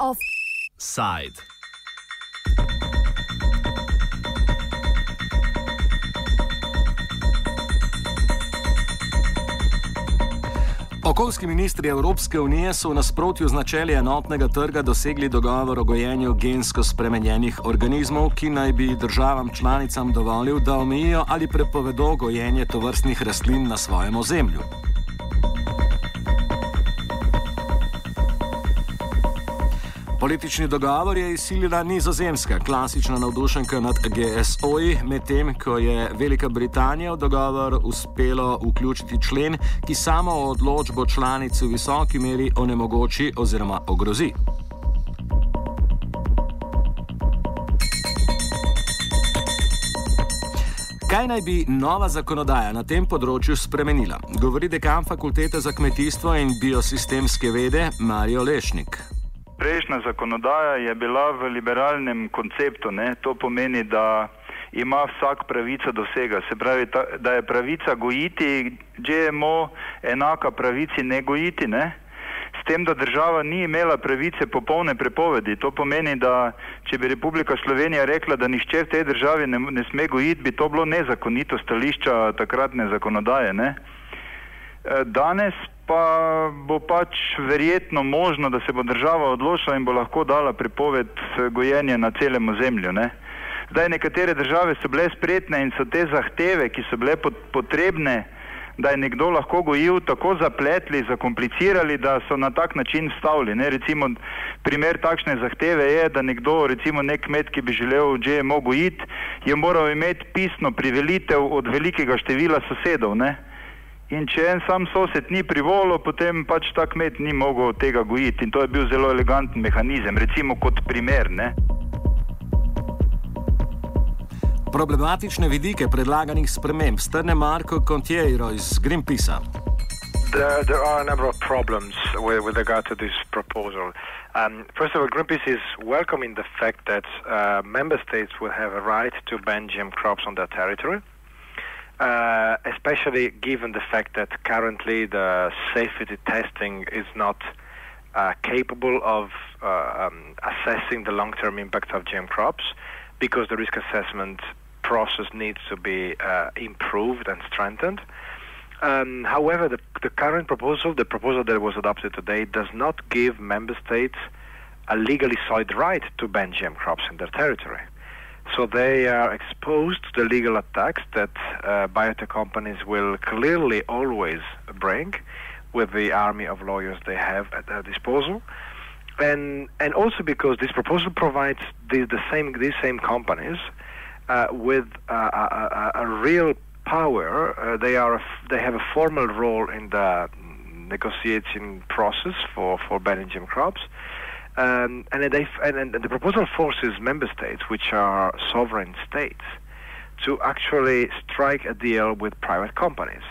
Offside. Okoljski ministri Evropske unije so v nasprotju z načeli enotnega trga dosegli dogovor o gojenju gensko spremenjenih organizmov, ki naj bi državam članicam dovolil, da omejijo ali prepovedo gojenje tovrstnih rastlin na svojem ozemlju. Politični dogovor je izsilila nizozemska, klasična navdušenka nad GSO-ji, medtem ko je Velika Britanija v dogovor uspelo vključiti člen, ki samo odločbo članic v visoki meri onemogoči oziroma ogrozi. Kaj naj bi nova zakonodaja na tem področju spremenila? Govori dekan fakultete za kmetijstvo in biosistemske vede Marijo Lešnik prejšnja zakonodaja je bila v liberalnem konceptu. Ne? To pomeni, da ima vsak pravico do vsega. Se pravi, ta, da je pravica gojiti GMO enaka pravici ne gojiti. Ne? S tem, da država ni imela pravice popolne prepovedi. To pomeni, da če bi Republika Slovenija rekla, da nišče v tej državi ne, ne sme gojiti, bi to bilo nezakonito stališča takratne zakonodaje. Ne? E, danes pa bo pač verjetno možno, da se bo država odločila in bo lahko dala prepoved eh, gojenja na celem ozemlju. Ne? Zdaj, nekatere države so bile spretne in so te zahteve, ki so bile potrebne, da je nekdo lahko gojil, tako zapletli, zakomplicirali, da so na tak način stavili. Ne? Recimo, primer takšne zahteve je, da nekdo, recimo nek kmet, ki bi želel GMO gojiti, je moral imeti pisno privelitev od velikega števila sosedov. Ne? In če en sam sosed ni privolil, potem pač ta kmet ni mogel tega gojiti. In to je bil zelo eleganten mehanizem, recimo kot primer. Ne? Problematične vidike predlaganih sprememb strne Marko Contiero iz Greenpeacea. There, there are a number of problems with, with regard to this proposal. Um, first of all, Greenpeace is welcoming the fact that uh, member states will have a right to ban GM crops on their territory. Uh, especially given the fact that currently the safety testing is not uh, capable of uh, um, assessing the long-term impact of GM crops because the risk assessment process needs to be uh, improved and strengthened. Um, however, the, the, current proposal, the proposal that was adopted today, does not give member states a legally solid right to ban GM crops in their territory. So they are exposed to the legal attacks that uh, biotech companies will clearly always bring with the army of lawyers they have at their disposal. And, and also because this proposal provides the, the same, these same companies uh, with a, a, a, real power. Uh, they, are they have a formal role in the negotiating process for, for GM crops. Um, and, and, and the proposal forces member states, which are sovereign states, to actually strike a deal with private companies,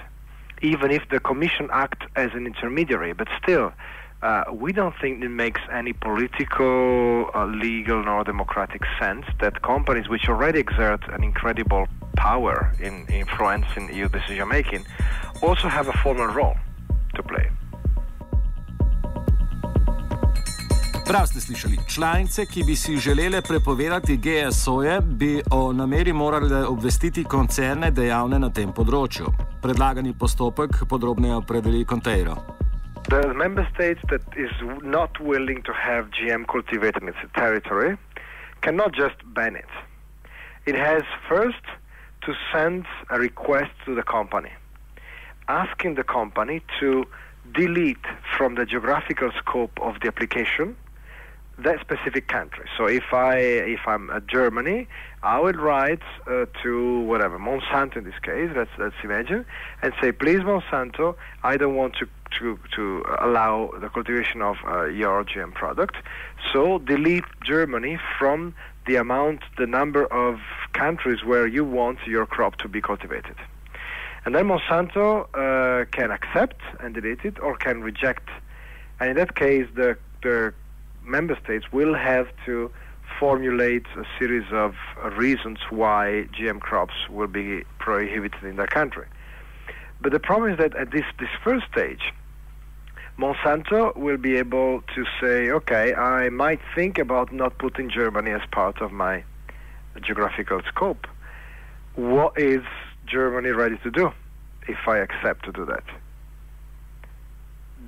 even if the Commission acts as an intermediary. But still, uh, we don't think it makes any political, uh, legal, nor democratic sense that companies which already exert an incredible power in influencing EU decision making also have a formal role to play. Prav ste slišali, članice, ki bi si želele prepovedati GSO-je, bi o nameri morale obvestiti koncerne dejavne na tem področju. Predlagani postopek podrobneje opredeli Conteiro. The member states that is not willing to have GM cultivated in its territory cannot just ban it. It has first to send a request to the company, asking the company to delete from the geographical scope of the application that specific country. So if I if I'm at Germany, I will write uh, to whatever Monsanto in this case. Let's let's imagine and say, please Monsanto, I don't want to to to allow the cultivation of uh, your GM product. So delete Germany from the amount, the number of countries where you want your crop to be cultivated. And then Monsanto uh, can accept and delete it, or can reject. And in that case, the the member states will have to formulate a series of uh, reasons why GM crops will be prohibited in their country. But the problem is that at this, this first stage, Monsanto will be able to say, okay, I might think about not putting Germany as part of my geographical scope. What is Germany ready to do if I accept to do that?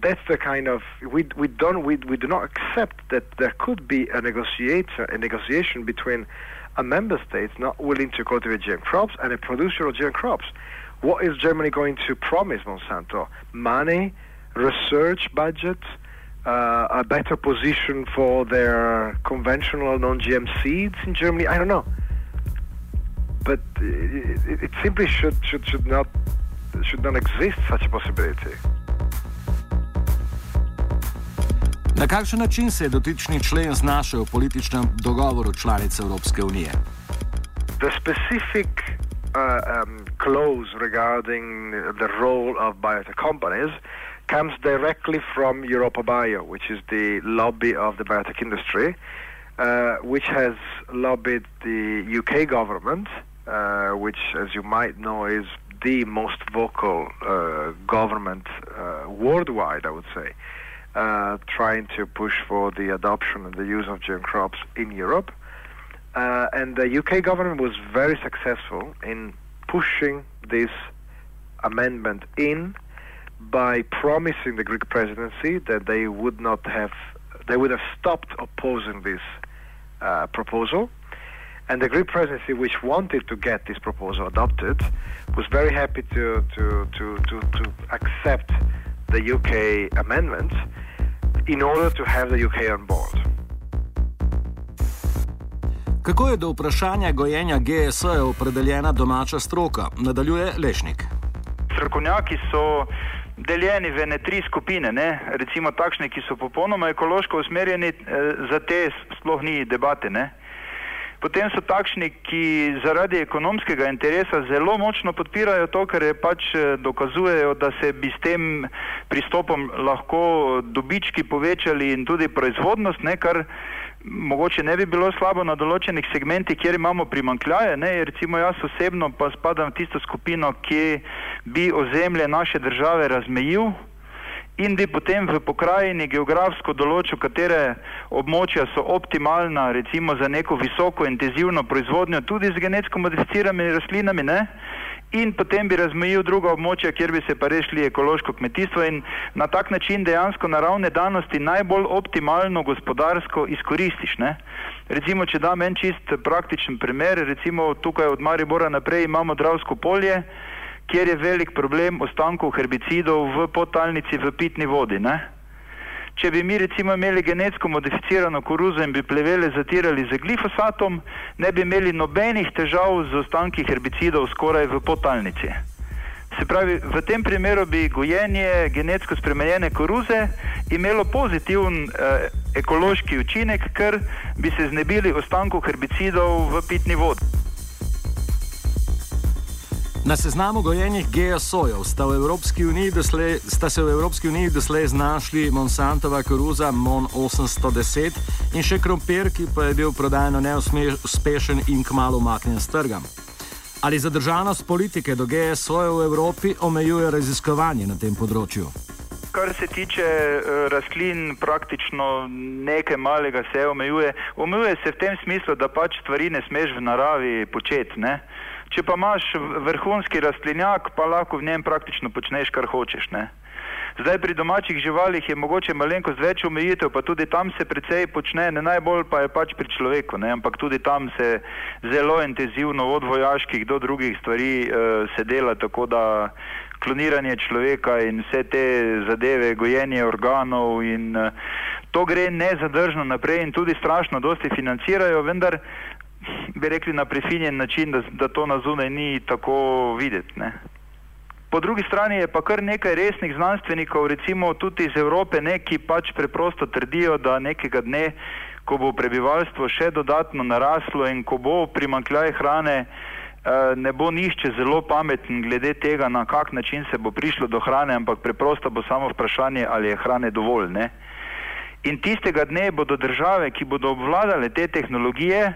That's the kind of we we don't we, we do not accept that there could be a negotiator a negotiation between a member state not willing to cultivate GM crops and a producer of GM crops. What is Germany going to promise Monsanto? Money, research budget, uh, a better position for their conventional non-GM seeds in Germany. I don't know, but it, it simply should, should should not should not exist such a possibility. Na kakšen način se je dotični člen znašel v političnem dogovoru članic Evropske unije? Uh, um, clause regarding the role of biotech companies comes directly from Europa Bio, which is the lobby of the biotech industry, uh, which has lobbied the UK government, uh, which, as you might know, is the most vocal uh, government uh, worldwide, I would say, uh, trying to push for the adoption and the use of GM crops in Europe. Uh, and the UK government was very successful in pushing this amendment in by promising the Greek presidency that they would not have, they would have stopped opposing this uh, proposal. And the Greek presidency, which wanted to get this proposal adopted, was very happy to, to, to, to, to accept the UK amendment in order to have the UK on board. Kako je do vprašanja gojenja GSO-ja opredeljena domača stroka? Nadaljuje Lešnik. Strokovnjaki so deljeni v ene tri skupine, ne? recimo takšne, ki so popolnoma ekološko usmerjeni, eh, za te sploh ni debate. Ne? Potem so takšni, ki zaradi ekonomskega interesa zelo močno podpirajo to, ker pač eh, dokazujejo, da se bi s tem pristopom lahko dobički povečali in tudi proizvodnost, ne, kar mogoče ne bi bilo slabo na določenih segmentih, kjer imamo primankljaje. Ne, recimo jaz osebno pa spadam v tisto skupino, ki bi ozemlje naše države razmejil in bi potem v pokrajini geografsko določil, katere območja so optimalna recimo za neko visoko intenzivno proizvodnjo tudi z genetsko modificiranimi rastlinami. Ne, in potem bi razmejil druga območja, kjer bi se pa rešili ekološko kmetijstvo in na tak način dejansko naravne danosti najbolj optimalno gospodarsko izkoristiš. Ne? Recimo, če dam en čist praktičen primer, recimo tukaj od Maribora naprej imamo Dravsko polje, kjer je velik problem ostankov herbicidov v potalnici v pitni vodi. Ne? Če bi mi recimo imeli genetsko modificirano koruzo in bi plevele zatirali z glifosatom, ne bi imeli nobenih težav z ostanki herbicidov skoraj v potalnici. Se pravi, v tem primeru bi gojenje genetsko spremenjene koruze imelo pozitiven eh, ekološki učinek, ker bi se znebili ostankov herbicidov v pitni vodi. Na seznamu gojenih GSO-jev sta, sta se v Evropski uniji doslej znašli Monsantova koruza MON 810 in še krompir, ki pa je bil prodajno neuspešen in kmalo umaknjen z trga. Ali zadržanost politike do GSO-jev v Evropi omejuje raziskovanje na tem področju? Kar se tiče uh, rastlin, praktično nekaj malega se omejuje. Omejuje se v tem smislu, da pač stvari ne smeš v naravi početi. Če pa imaš vrhunski rastlinjak, pa lahko v njem praktično počneš, kar hočeš. Ne? Zdaj pri domačih živalih je mogoče malenkost več omejitev, pa tudi tam se precej počne, ne najbolj pa je pač pri človeku, ne? ampak tudi tam se zelo intenzivno od vojaških do drugih stvari uh, se dela, tako da kloniranje človeka in vse te zadeve, gojenje organov in uh, to gre nezadržno naprej in tudi strašno dosti financirajo, vendar bi rekli na prefinjen način, da, da to na zunaj ni tako videti. Ne. Po drugi strani je pa kar nekaj resnih znanstvenikov, recimo tudi iz Evrope, ne, ki pač preprosto trdijo, da nekega dne, ko bo prebivalstvo še dodatno naraslo in ko bo primankljaj hrane, eh, ne bo nišče zelo pameten glede tega, na kak način se bo prišlo do hrane, ampak preprosto bo samo vprašanje, ali je hrane dovolj. Ne. In tistega dne bodo države, ki bodo obvladale te tehnologije,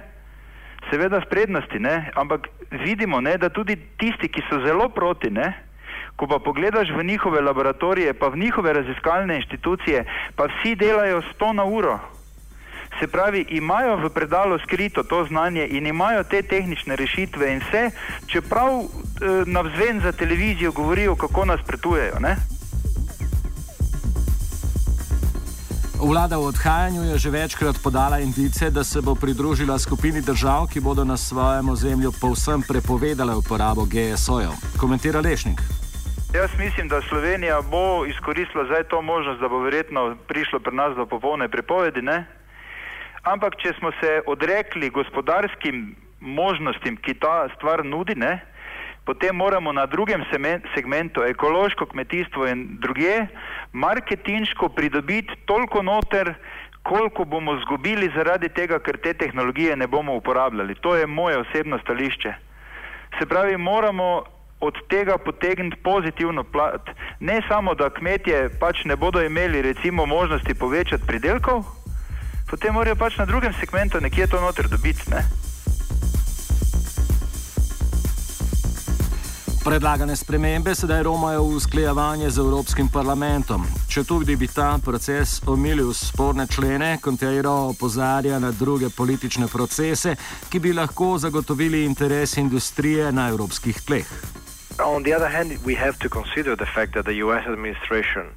seveda v prednosti, ne? ampak vidimo, ne, da tudi tisti, ki so zelo proti, ne, ko pa pogledaš v njihove laboratorije, pa v njihove raziskovalne inštitucije, pa vsi delajo 100 na uro. Se pravi, imajo v predalu skrito to znanje in imajo te tehnične rešitve in vse, čeprav eh, navzven za televizijo govorijo, kako nas Vlada v odhajanju je že večkrat podala indice, da se bo pridružila skupini držav, ki bodo na svojem ozemlju povsem prepovedale uporabo GSO-jev. Komentira Lešnik. Jaz mislim, da Slovenija bo izkoristila zdaj to možnost, da bo verjetno prišlo pri nas do popolne prepovedi. Ne? Ampak, če smo se odrekli gospodarskim možnostim, ki ta stvar nudi, ne? Potem moramo na drugem segmentu, ekološko kmetijstvo in druge, marketinško pridobiti toliko noter, koliko bomo zgubili zaradi tega, ker te tehnologije ne bomo uporabljali. To je moje osebno stališče. Se pravi, moramo od tega potegniti pozitivno plat. Ne samo, da kmetje pač ne bodo imeli recimo možnosti povečati pridelkov, potem morajo pač na drugem segmentu nekje to noter dobiti. Ne? Predlagane spremembe sedaj romajo v usklejevanje z Evropskim parlamentom. Če tudi bi ta proces omilil sporne člene, Conteiro opozarja na druge politične procese, ki bi lahko zagotovili interes industrije na evropskih tleh. On the other hand, we have to consider the fact that the US administration,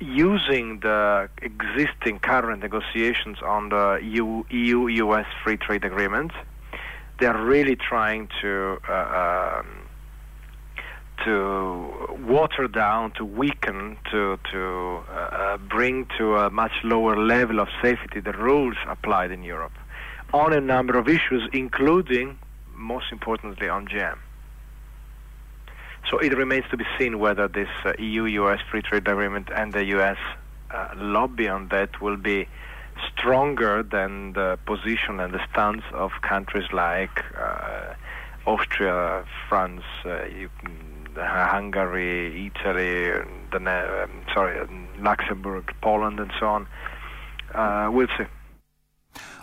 using the existing current negotiations on the EU US free trade agreement, they're really trying to. Uh, um, to water down, to weaken, to to uh, uh, bring to a much lower level of safety the rules applied in Europe on a number of issues, including, most importantly, on GM. So it remains to be seen whether this uh, EU-US free trade agreement and the US uh, lobby on that will be stronger than the position and the stance of countries like uh, Austria, France, uh, Hungary, Italy, the, um, sorry, Luxembourg, Poland, and so on. Uh, we'll see.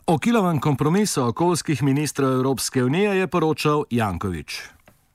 O kilovem kompromisu okoljskih ministrov Evropske unije je poročal Jankovič.